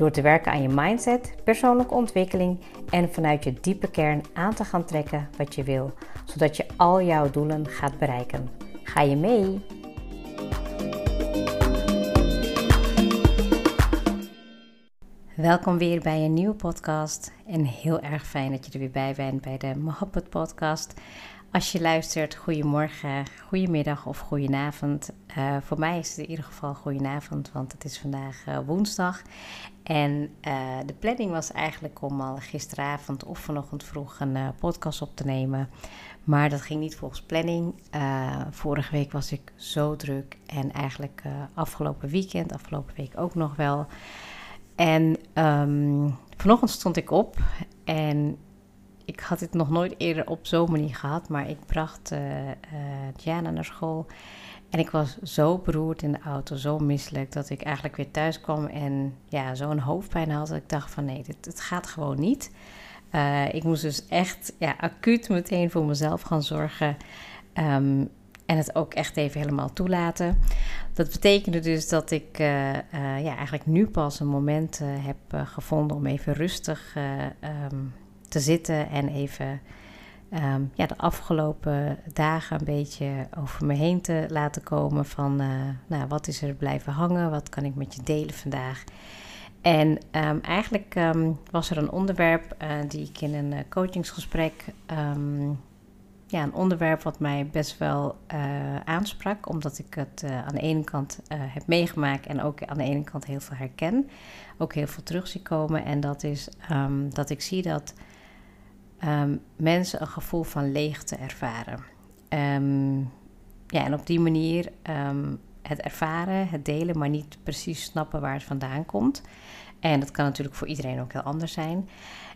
Door te werken aan je mindset, persoonlijke ontwikkeling en vanuit je diepe kern aan te gaan trekken wat je wil, zodat je al jouw doelen gaat bereiken. Ga je mee? Welkom weer bij een nieuwe podcast en heel erg fijn dat je er weer bij bent bij de Mohabbat podcast. Als je luistert, goedemorgen, goedemiddag of goedenavond. Uh, voor mij is het in ieder geval goedenavond, want het is vandaag uh, woensdag. En uh, de planning was eigenlijk om al gisteravond of vanochtend vroeg een podcast op te nemen. Maar dat ging niet volgens planning. vorige week was ik zo druk en eigenlijk afgelopen weekend, afgelopen week ook nog wel. En um, vanochtend stond ik op en ik had dit nog nooit eerder op zo'n manier gehad, maar ik bracht uh, naar school. En ik was zo beroerd in de auto, zo misselijk, dat ik eigenlijk weer thuis kwam en ja, zo'n hoofdpijn had. Dat ik dacht van nee, dit, gaat gewoon niet. Uh, ik moest dus echt ja, acuut meteen voor mezelf gaan zorgen. Um, en het ook echt even helemaal toelaten. Dat betekende dus dat ik ja, eigenlijk nu pas een moment heb gevonden om even rustig um, te zitten en even um, ja, de afgelopen dagen een beetje over me heen te laten komen van uh, nou, wat is er blijven hangen, wat kan ik met je delen vandaag. En um, eigenlijk um, was er een onderwerp uh, die ik in een uh, coachingsgesprek, ja, een onderwerp wat mij best wel aansprak, omdat ik het aan de ene kant heb meegemaakt en ook aan de ene kant heel veel herken, ook heel veel terug zie komen. En dat is dat ik zie dat um, mensen een gevoel van leegte ervaren. Um, ja, en op die manier um, het ervaren, het delen, maar niet precies snappen waar het vandaan komt. En dat kan natuurlijk voor iedereen ook heel anders zijn.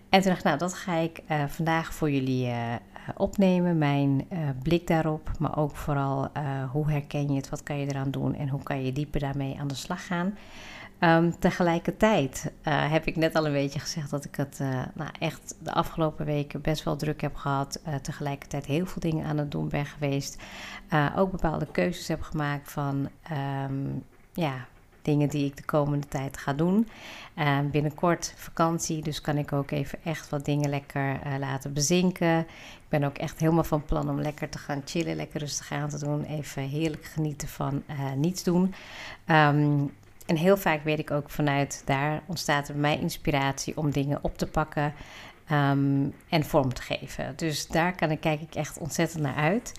En toen dacht ik, nou, dat ga ik uh, vandaag voor jullie uh, opnemen. Mijn uh, blik daarop, maar ook vooral hoe herken je het, wat kan je eraan doen en hoe kan je dieper daarmee aan de slag gaan. Um, tegelijkertijd uh, heb ik net al een beetje gezegd dat ik het uh, nou, echt de afgelopen weken best wel druk heb gehad. Uh, tegelijkertijd heel veel dingen aan het doen ben geweest. ook bepaalde keuzes heb gemaakt van um, ja, dingen die ik de komende tijd ga doen. Ehm, binnenkort vakantie, dus kan ik ook even echt wat dingen lekker laten bezinken. Ik ben ook echt helemaal van plan om lekker te gaan chillen, lekker rustig aan te doen. Even heerlijk genieten van niets doen. Um, en heel vaak weet ik ook vanuit daar ontstaat er bij mij inspiratie om dingen op te pakken um, en vorm te geven. Dus daar kan ik, kijk ik echt ontzettend naar uit.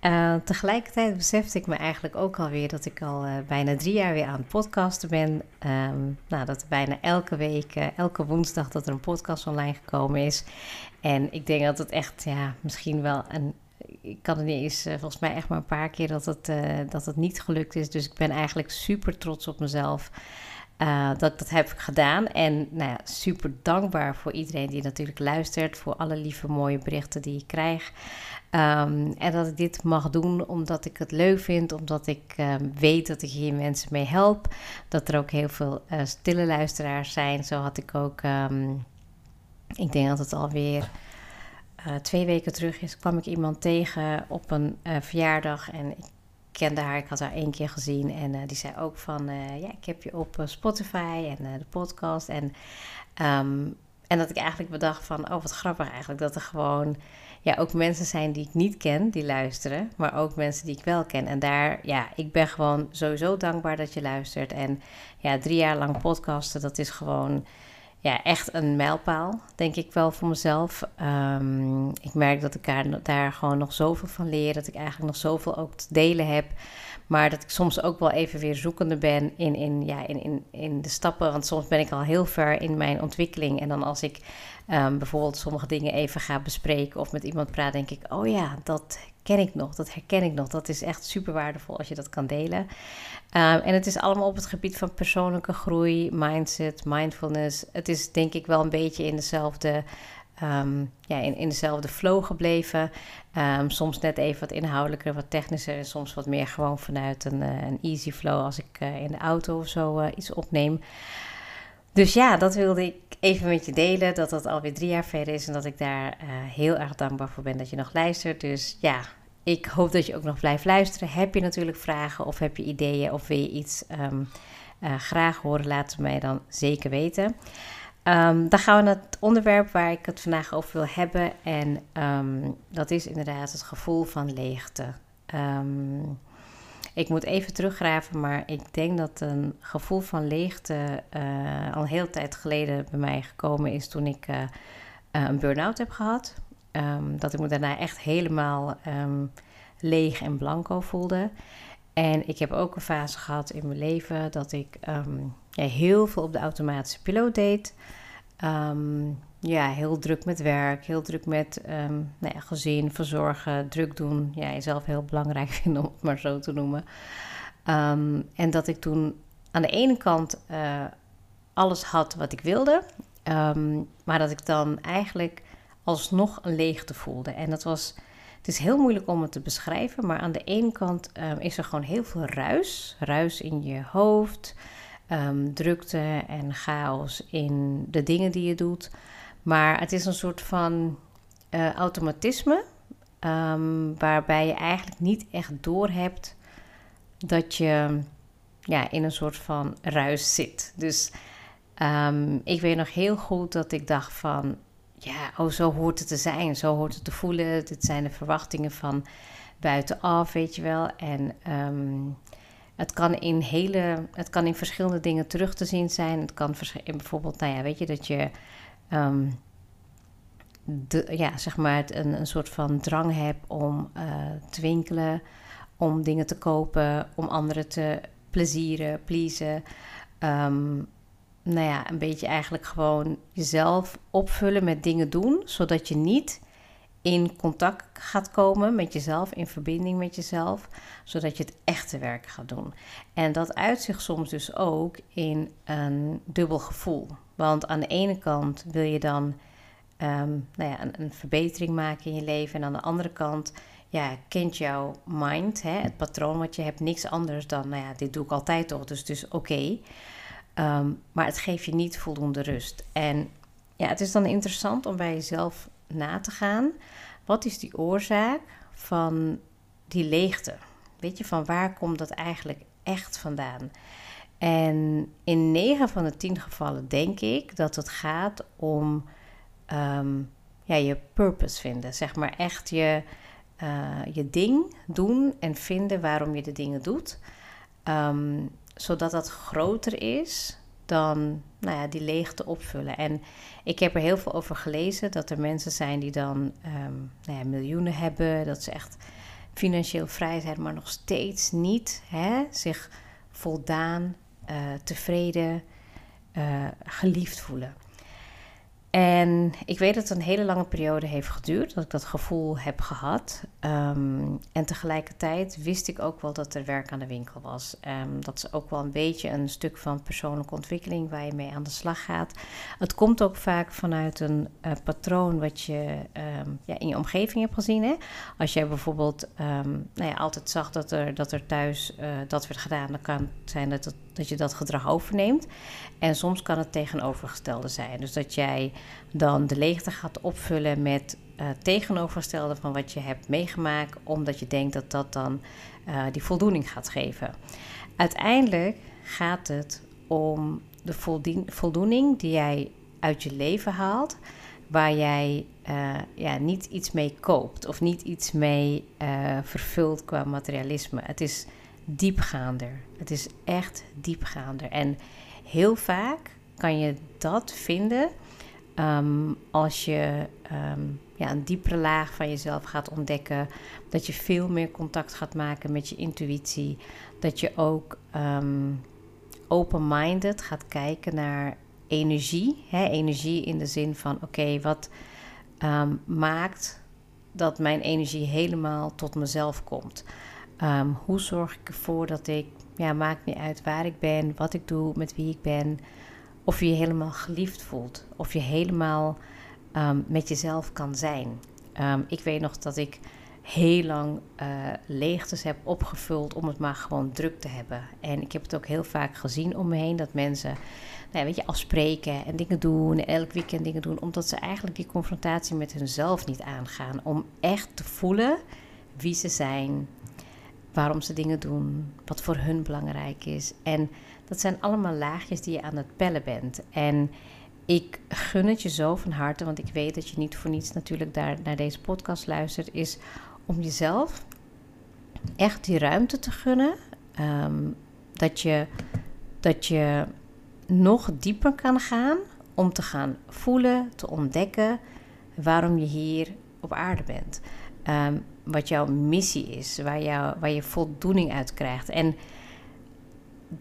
Uh, tegelijkertijd besefte ik me eigenlijk ook alweer dat ik al uh, bijna drie jaar weer aan het podcasten ben. Um, nou, dat bijna elke week, uh, elke woensdag, dat er een podcast online gekomen is. En ik denk dat het echt, ja, misschien wel een ik kan het niet eens, uh, volgens mij echt maar een paar keer dat het, uh, dat het niet gelukt is. Dus ik ben eigenlijk super trots op mezelf uh, dat dat heb ik gedaan. En nou ja, super dankbaar voor iedereen die natuurlijk luistert, voor alle lieve mooie berichten die ik krijg. Um, en dat ik dit mag doen omdat ik het leuk vind, omdat ik um, weet dat ik hier mensen mee help. Dat er ook heel veel stille luisteraars zijn. Zo had ik ook, um, ik denk dat het alweer uh, twee weken terug is, kwam ik iemand tegen op een uh, verjaardag. En ik kende haar, ik had haar één keer gezien. En uh, die zei ook van, ja, ik heb je op Spotify en de podcast. En, um, en dat ik eigenlijk bedacht van, oh wat grappig eigenlijk. Dat er gewoon, ja, ook mensen zijn die ik niet ken, die luisteren. Maar ook mensen die ik wel ken. En daar, ja, ik ben gewoon sowieso dankbaar dat je luistert. En ja, drie jaar lang podcasten, dat is gewoon ja, echt een mijlpaal, denk ik wel voor mezelf. Um, ik merk dat ik daar, gewoon nog zoveel van leer. Dat ik eigenlijk nog zoveel ook te delen heb. Maar dat ik soms ook wel even weer zoekende ben in, in, ja, in, in, in de stappen. Want soms ben ik al heel ver in mijn ontwikkeling. En dan als ik um, bijvoorbeeld sommige dingen even ga bespreken of met iemand praat, denk ik: oh ja, dat ken ik nog, dat herken ik nog. Dat is echt super waardevol als je dat kan delen. Ehm, en het is allemaal op het gebied van persoonlijke groei, mindset, mindfulness. Het is denk ik wel een beetje in dezelfde, ehm, ja, in, in dezelfde flow gebleven. Ehm, soms net even wat inhoudelijker, wat technischer. En soms wat meer gewoon vanuit een, uh, een easy flow als ik uh, in de auto of zo uh, iets opneem. Dus ja, dat wilde ik even met je delen. Dat dat alweer drie jaar verder is. En dat ik daar heel erg dankbaar voor ben dat je nog luistert. Dus ja, ik hoop dat je ook nog blijft luisteren. Heb je natuurlijk vragen of heb je ideeën of wil je iets um, graag horen? Laat het mij dan zeker weten. Um, dan gaan we naar het onderwerp waar ik het vandaag over wil hebben. En um, dat is inderdaad het gevoel van leegte. Ik moet even teruggraven, maar ik denk dat een gevoel van leegte uh, al een hele tijd geleden bij mij gekomen is toen ik uh, een burn-out heb gehad. Um, dat ik me daarna echt helemaal um, leeg en blanco voelde. En ik heb ook een fase gehad in mijn leven dat ik um, ja, heel veel op de automatische piloot deed. Ja, heel druk met werk, heel druk met nou ja, gezin, verzorgen, druk doen. Ja, jezelf heel belangrijk vinden om het maar zo te noemen. en dat ik toen aan de ene kant uh, alles had wat ik wilde. maar dat ik dan eigenlijk alsnog een leegte voelde. En dat was, het is heel moeilijk om het te beschrijven, maar aan de ene kant is er gewoon heel veel ruis. Ruis in je hoofd, drukte en chaos in de dingen die je doet. Maar het is een soort van uh, automatisme, um, waarbij je eigenlijk niet echt doorhebt dat je ja, in een soort van ruis zit. Dus ik weet nog heel goed dat ik dacht van ja, oh, zo hoort het te zijn, zo hoort het te voelen. Dit zijn de verwachtingen van buitenaf, weet je wel. En um, het kan in hele, het kan in verschillende dingen terug te zien zijn. Het kan in bijvoorbeeld, nou ja, weet je, dat je de, ja, zeg maar een, een soort van drang hebt om uh, te winkelen, om dingen te kopen, om anderen te plezieren, pleasen. Um, nou ja, een beetje eigenlijk gewoon jezelf opvullen met dingen doen, zodat je niet in contact gaat komen met jezelf, in verbinding met jezelf, zodat je het echte werk gaat doen. En dat uit zich soms dus ook in een dubbel gevoel. Want aan de ene kant wil je dan um, nou ja, een, een, verbetering maken in je leven, en aan de andere kant ja, kent jouw mind, hè, het patroon wat je hebt, niks anders dan, nou ja, dit doe ik altijd toch, dus dus oké. Um, maar het geeft je niet voldoende rust. En ja, het is dan interessant om bij jezelf na te gaan. Wat is die oorzaak van die leegte? Weet je, van waar komt dat eigenlijk echt vandaan? En in 9 van de 10 gevallen denk ik dat het gaat om um, ja, je purpose vinden. Zeg maar echt je, uh, je ding doen en vinden waarom je de dingen doet. Um, zodat dat groter is dan nou ja, die leegte opvullen. En ik heb er heel veel over gelezen dat er mensen zijn die dan um, nou ja, miljoenen hebben, dat ze echt financieel vrij zijn, maar nog steeds niet hè, zich voldaan, uh, tevreden, uh, geliefd voelen. En ik weet dat het een hele lange periode heeft geduurd dat ik dat gevoel heb gehad. Um, en tegelijkertijd wist ik ook wel dat er werk aan de winkel was. Um, dat is ook wel een beetje een stuk van persoonlijke ontwikkeling waar je mee aan de slag gaat. Het komt ook vaak vanuit een uh, patroon wat je um, ja, in je omgeving hebt gezien. Als jij bijvoorbeeld nou ja, altijd zag dat er, dat er thuis uh, dat werd gedaan, dan kan het zijn dat, dat je dat gedrag overneemt. En soms kan het tegenovergestelde zijn. Dus dat jij dan de leegte gaat opvullen met uh, tegenovergestelde van wat je hebt meegemaakt, omdat je denkt dat dat dan uh, die voldoening gaat geven. Uiteindelijk gaat het om de voldoening die jij uit je leven haalt, waar jij uh, ja, niet iets mee koopt of niet iets mee vervult qua materialisme. Het is diepgaander. Het is echt diepgaander. En heel vaak kan je dat vinden um, als je um, ja, een diepere laag van jezelf gaat ontdekken. Dat je veel meer contact gaat maken met je intuïtie. Dat je ook um, open-minded gaat kijken naar energie. Hè? Energie in de zin van: oké, wat maakt dat mijn energie helemaal tot mezelf komt? Ehm, hoe zorg ik ervoor dat ik, ja, maakt niet uit waar ik ben, wat ik doe, met wie ik ben, of je je helemaal geliefd voelt, of je helemaal um, met jezelf kan zijn. Um, ik weet nog dat ik heel lang uh, leegtes heb opgevuld om het maar gewoon druk te hebben. En ik heb het ook heel vaak gezien om me heen dat mensen, nou ja, weet je, afspreken en dingen doen, en elk weekend dingen doen, omdat ze eigenlijk die confrontatie met hunzelf niet aangaan. Om echt te voelen wie ze zijn, waarom ze dingen doen, wat voor hun belangrijk is. En dat zijn allemaal laagjes die je aan het pellen bent. En ik gun het je zo van harte, want ik weet dat je niet voor niets natuurlijk daar naar deze podcast luistert, is om jezelf echt die ruimte te gunnen. Ehm, dat, je, dat je nog dieper kan gaan om te gaan voelen, te ontdekken waarom je hier op aarde bent. Ehm, wat jouw missie is, waar, jou, waar je voldoening uit krijgt. En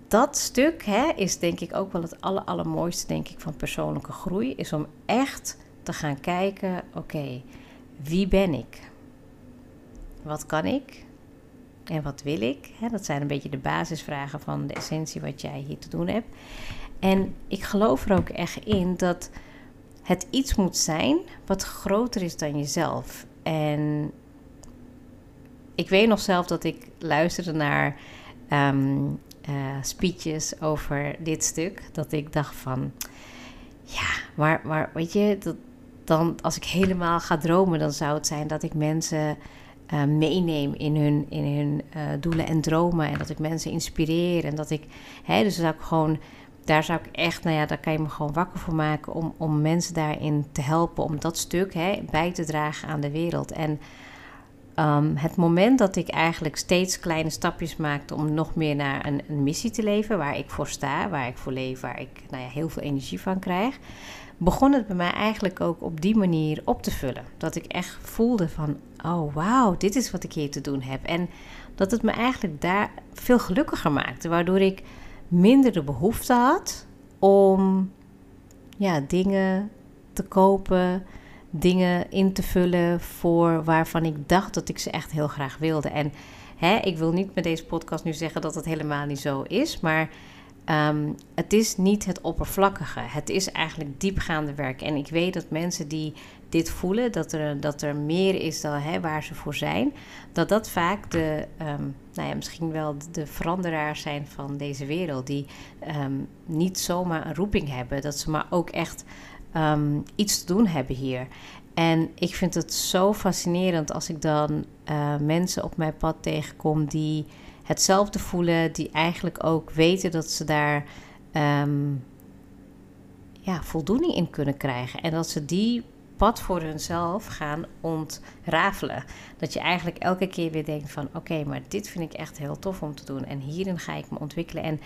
dat stuk hè, is denk ik ook wel het aller, allermooiste denk ik, van persoonlijke groei. Is om echt te gaan kijken, oké, wie ben ik? Wat kan ik? En wat wil ik? Hè, dat zijn een beetje de basisvragen van de essentie wat jij hier te doen hebt. En ik geloof er ook echt in dat het iets moet zijn wat groter is dan jezelf. En ik weet nog zelf dat ik luisterde naar um, speeches over dit stuk. Dat ik dacht van, ja, maar, maar weet je, dat, dan als ik helemaal ga dromen, dan zou het zijn dat ik mensen uh, meeneem in hun, in hun uh, doelen en dromen. En dat ik mensen inspireer. En dat ik, hè, dus zou ik gewoon, daar zou ik echt, nou ja, daar kan je me gewoon wakker voor maken. Om, om mensen daarin te helpen, om dat stuk hè, bij te dragen aan de wereld. En um, het moment dat ik eigenlijk steeds kleine stapjes maakte om nog meer naar een, een, missie te leven, waar ik voor sta, waar ik voor leef, waar ik nou ja, heel veel energie van krijg, begon het bij mij eigenlijk ook op die manier op te vullen. Dat ik echt voelde van, oh wauw, dit is wat ik hier te doen heb. En dat het me eigenlijk daar veel gelukkiger maakte, waardoor ik minder de behoefte had om ja, dingen te kopen, dingen in te vullen voor waarvan ik dacht dat ik ze echt heel graag wilde. En hè, ik wil niet met deze podcast nu zeggen dat het helemaal niet zo is, maar Ehm, het is niet het oppervlakkige. Het is eigenlijk diepgaande werk. En ik weet dat mensen die dit voelen, dat er, dat er meer is dan hè, waar ze voor zijn, dat dat vaak de, um, nou ja, misschien wel de veranderaars zijn van deze wereld. Die ehm, niet zomaar een roeping hebben, dat ze maar ook echt iets te doen hebben hier. En ik vind het zo fascinerend als ik dan uh, mensen op mijn pad tegenkom die hetzelfde voelen, die eigenlijk ook weten dat ze daar ehm, ja, voldoening in kunnen krijgen. En dat ze die pad voor hunzelf gaan ontrafelen. Dat je eigenlijk elke keer weer denkt van oké, maar dit vind ik echt heel tof om te doen. En hierin ga ik me ontwikkelen. En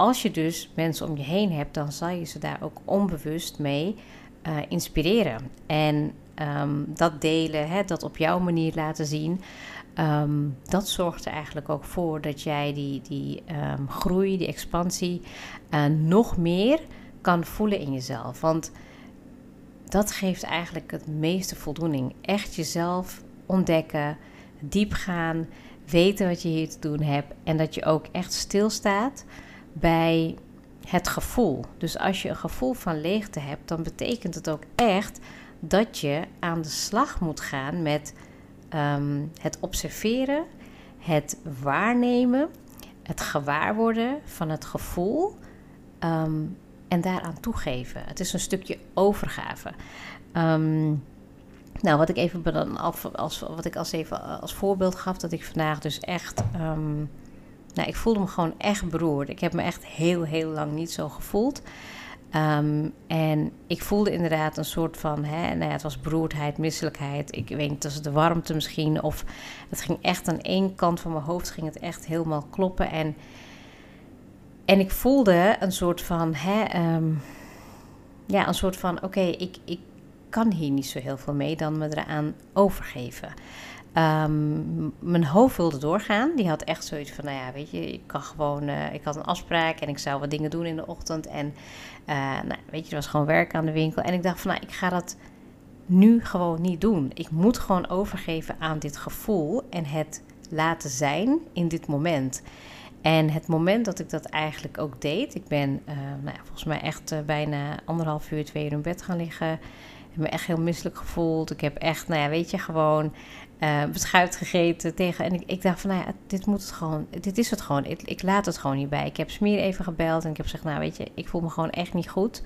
als je dus mensen om je heen hebt, dan zal je ze daar ook onbewust mee uh, inspireren. En Ehm, dat delen, hè, dat op jouw manier laten zien. Ehm, dat zorgt er eigenlijk ook voor dat jij die, die um, groei, die expansie uh, nog meer kan voelen in jezelf. Want dat geeft eigenlijk het meeste voldoening. Echt jezelf ontdekken, diep gaan, weten wat je hier te doen hebt en dat je ook echt stilstaat bij het gevoel. Dus als je een gevoel van leegte hebt, dan betekent het ook echt dat je aan de slag moet gaan met ehm, het observeren, het waarnemen, het gewaarworden van het gevoel um, en daaraan toegeven. Het is een stukje overgave. Um, nou, wat ik even als, als, wat ik als even als voorbeeld gaf, dat ik vandaag dus echt. Nou, ik voelde me gewoon echt beroerd. Ik heb me echt heel, heel lang niet zo gevoeld. Ehm, en ik voelde inderdaad een soort van, hè, nou het was beroerdheid, misselijkheid. Ik weet niet, was de warmte misschien. Of het ging echt aan één kant van mijn hoofd ging het echt helemaal kloppen. En, en ik voelde een soort van, hè, ehm, ja, een soort van, oké, ik, ik kan hier niet zo heel veel mee dan me eraan overgeven. Ehm, mijn hoofd wilde doorgaan. Die had echt zoiets van, nou ja, weet je, ik kan gewoon, uh, ik had een afspraak en ik zou wat dingen doen in de ochtend. En uh, nou, weet je, er was gewoon werk aan de winkel. En ik dacht van, nou, ik ga dat nu gewoon niet doen. Ik moet gewoon overgeven aan dit gevoel en het laten zijn in dit moment. En het moment dat ik dat eigenlijk ook deed, ik ben uh, nou volgens mij echt bijna anderhalf uur, twee uur in bed gaan liggen. Ik heb me echt heel misselijk gevoeld. Ik heb echt, nou ja, weet je, gewoon uh, beschuit gegeten tegen. En ik, ik, dacht van, nou ja, dit moet het gewoon, dit is het gewoon. Ik, ik laat het gewoon niet bij. Ik heb Smier even gebeld en ik heb gezegd, nou weet je, ik voel me gewoon echt niet goed.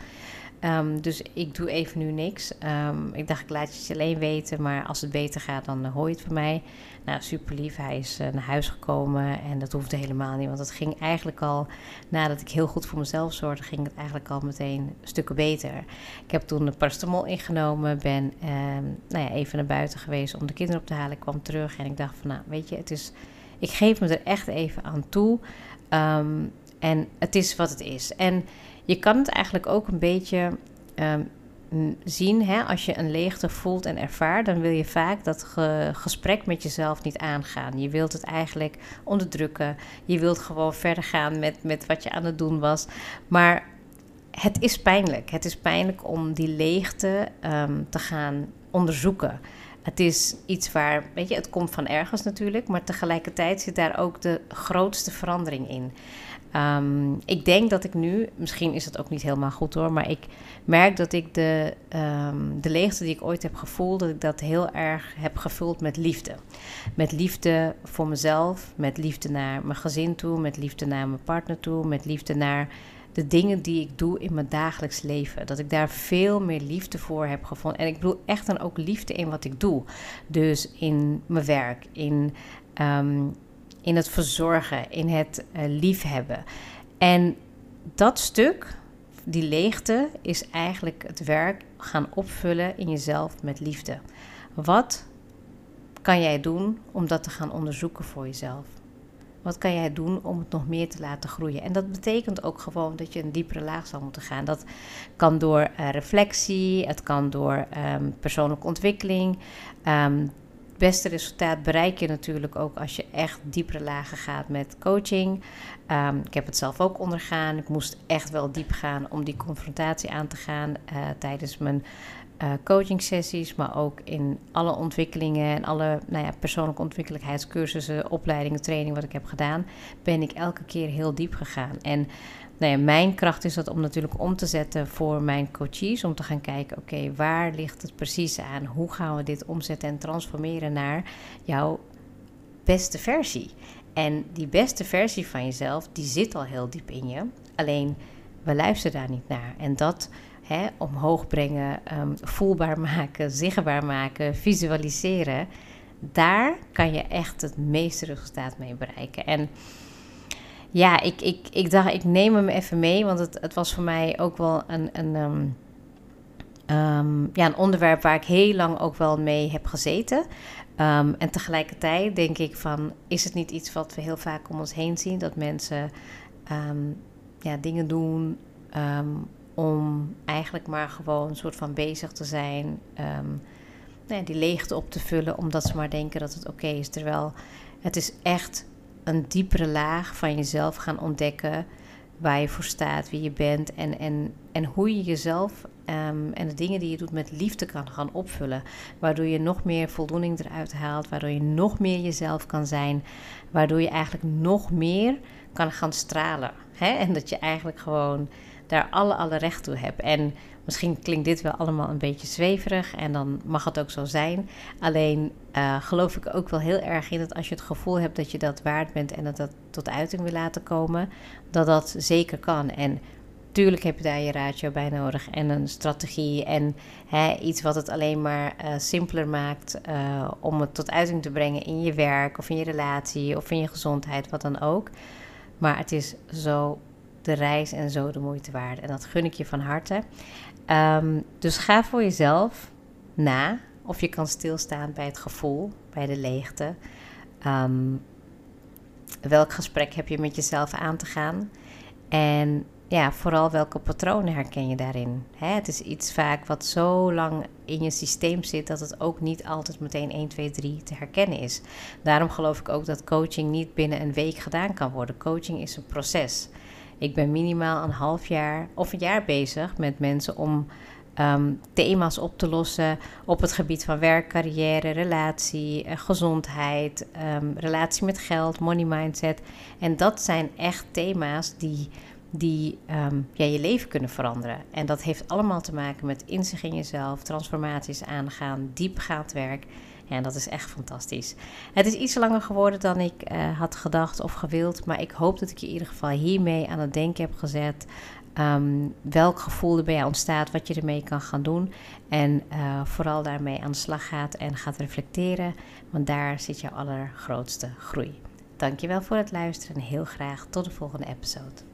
Um, dus ik doe even nu niks. Um, ik dacht, ik laat je het alleen weten, maar als het beter gaat, dan uh, hoor je het van mij. Nou, super lief. Hij is uh, naar huis gekomen en dat hoefde helemaal niet, want het ging eigenlijk al, nadat ik heel goed voor mezelf zorgde, ging het eigenlijk al meteen stukken beter. Ik heb toen een paracetamol ingenomen, ben um, nou ja, even naar buiten geweest om de kinderen op te halen. Ik kwam terug en ik dacht van, nou, weet je, het is, ik geef me er echt even aan toe. en het is wat het is. En je kan het eigenlijk ook een beetje um, zien. Hè? Als je een leegte voelt en ervaart, dan wil je vaak dat gesprek met jezelf niet aangaan. Je wilt het eigenlijk onderdrukken. Je wilt gewoon verder gaan met, met wat je aan het doen was. Maar het is pijnlijk. Het is pijnlijk om die leegte um, te gaan onderzoeken. Het is iets waar, weet je, het komt van ergens natuurlijk, maar tegelijkertijd zit daar ook de grootste verandering in. Um, ik denk dat ik nu, misschien is het ook niet helemaal goed hoor, maar ik merk dat ik de, um, de leegte die ik ooit heb gevoeld, dat ik dat heel erg heb gevuld met liefde. Met liefde voor mezelf, met liefde naar mijn gezin toe, met liefde naar mijn partner toe, met liefde naar de dingen die ik doe in mijn dagelijks leven. Dat ik daar veel meer liefde voor heb gevonden. En ik bedoel echt dan ook liefde in wat ik doe. Dus in mijn werk, in um, in het verzorgen, in het uh, liefhebben. En dat stuk, die leegte, is eigenlijk het werk gaan opvullen in jezelf met liefde. Wat kan jij doen om dat te gaan onderzoeken voor jezelf? Wat kan jij doen om het nog meer te laten groeien? En dat betekent ook gewoon dat je een diepere laag zal moeten gaan. Dat kan door uh, reflectie, het kan door um, persoonlijke ontwikkeling. Um, beste resultaat bereik je natuurlijk ook als je echt diepere lagen gaat met coaching. Um, ik heb het zelf ook ondergaan. Ik moest echt wel diep gaan om die confrontatie aan te gaan uh, tijdens mijn uh, coaching sessies, maar ook in alle ontwikkelingen en alle nou ja, persoonlijke ontwikkelijkheidscursussen, opleidingen, training wat ik heb gedaan, ben ik elke keer heel diep gegaan. En nou ja, mijn kracht is dat om natuurlijk om te zetten voor mijn coaches. Om te gaan kijken, oké, waar ligt het precies aan? Hoe gaan we dit omzetten en transformeren naar jouw beste versie? En die beste versie van jezelf, die zit al heel diep in je. Alleen, we luisteren daar niet naar. En dat hè, omhoog brengen, um, voelbaar maken, zichtbaar maken, visualiseren... daar kan je echt het meeste resultaat mee bereiken. En ja, ik, ik, ik dacht, ik neem hem even mee, want het, het was voor mij ook wel een, een, um, um, ja, een onderwerp waar ik heel lang ook wel mee heb gezeten. Um, en tegelijkertijd denk ik van, is het niet iets wat we heel vaak om ons heen zien? Dat mensen ja, dingen doen om eigenlijk maar gewoon een soort van bezig te zijn. Nou ja, die leegte op te vullen, omdat ze maar denken dat het oké is. Terwijl het is echt een diepere laag van jezelf gaan ontdekken. Waar je voor staat, wie je bent en, en, en hoe je jezelf um, en de dingen die je doet met liefde kan gaan opvullen. Waardoor je nog meer voldoening eruit haalt, waardoor je nog meer jezelf kan zijn. Waardoor je eigenlijk nog meer kan gaan stralen. Hè? En dat je eigenlijk gewoon daar alle, alle recht toe hebt. En Misschien klinkt dit wel allemaal een beetje zweverig en dan mag het ook zo zijn. Alleen uh, geloof ik ook wel heel erg in dat als je het gevoel hebt dat je dat waard bent en dat dat tot uiting wil laten komen, dat dat zeker kan. En tuurlijk heb je daar je ratio bij nodig en een strategie en hè, iets wat het alleen maar uh, simpeler maakt uh, om het tot uiting te brengen in je werk of in je relatie of in je gezondheid, wat dan ook. Maar het is zo de reis en zo de moeite waard. En dat gun ik je van harte. Um, dus ga voor jezelf na of je kan stilstaan bij het gevoel, bij de leegte. Um, welk gesprek heb je met jezelf aan te gaan? En ja, vooral welke patronen herken je daarin? Hè, het is iets vaak wat zo lang in je systeem zit dat het ook niet altijd meteen 1, 2, 3 te herkennen is. Daarom geloof ik ook dat coaching niet binnen een week gedaan kan worden. Coaching is een proces. Ik ben minimaal een half jaar of een jaar bezig met mensen om ehm, thema's op te lossen op het gebied van werk, carrière, relatie, eh, gezondheid, ehm, relatie met geld, money mindset. En dat zijn echt thema's die, die ehm, ja, je leven kunnen veranderen. En dat heeft allemaal te maken met inzicht in jezelf, transformaties aangaan, diepgaand werk. Ja, dat is echt fantastisch. Het is iets langer geworden dan ik uh, had gedacht of gewild. Maar ik hoop dat ik je in ieder geval hiermee aan het denken heb gezet. Um, welk gevoel er bij jou ontstaat, wat je ermee kan gaan doen. En uh, vooral daarmee aan de slag gaat en gaat reflecteren. Want daar zit jouw allergrootste groei. Dankjewel voor het luisteren en heel graag tot de volgende episode.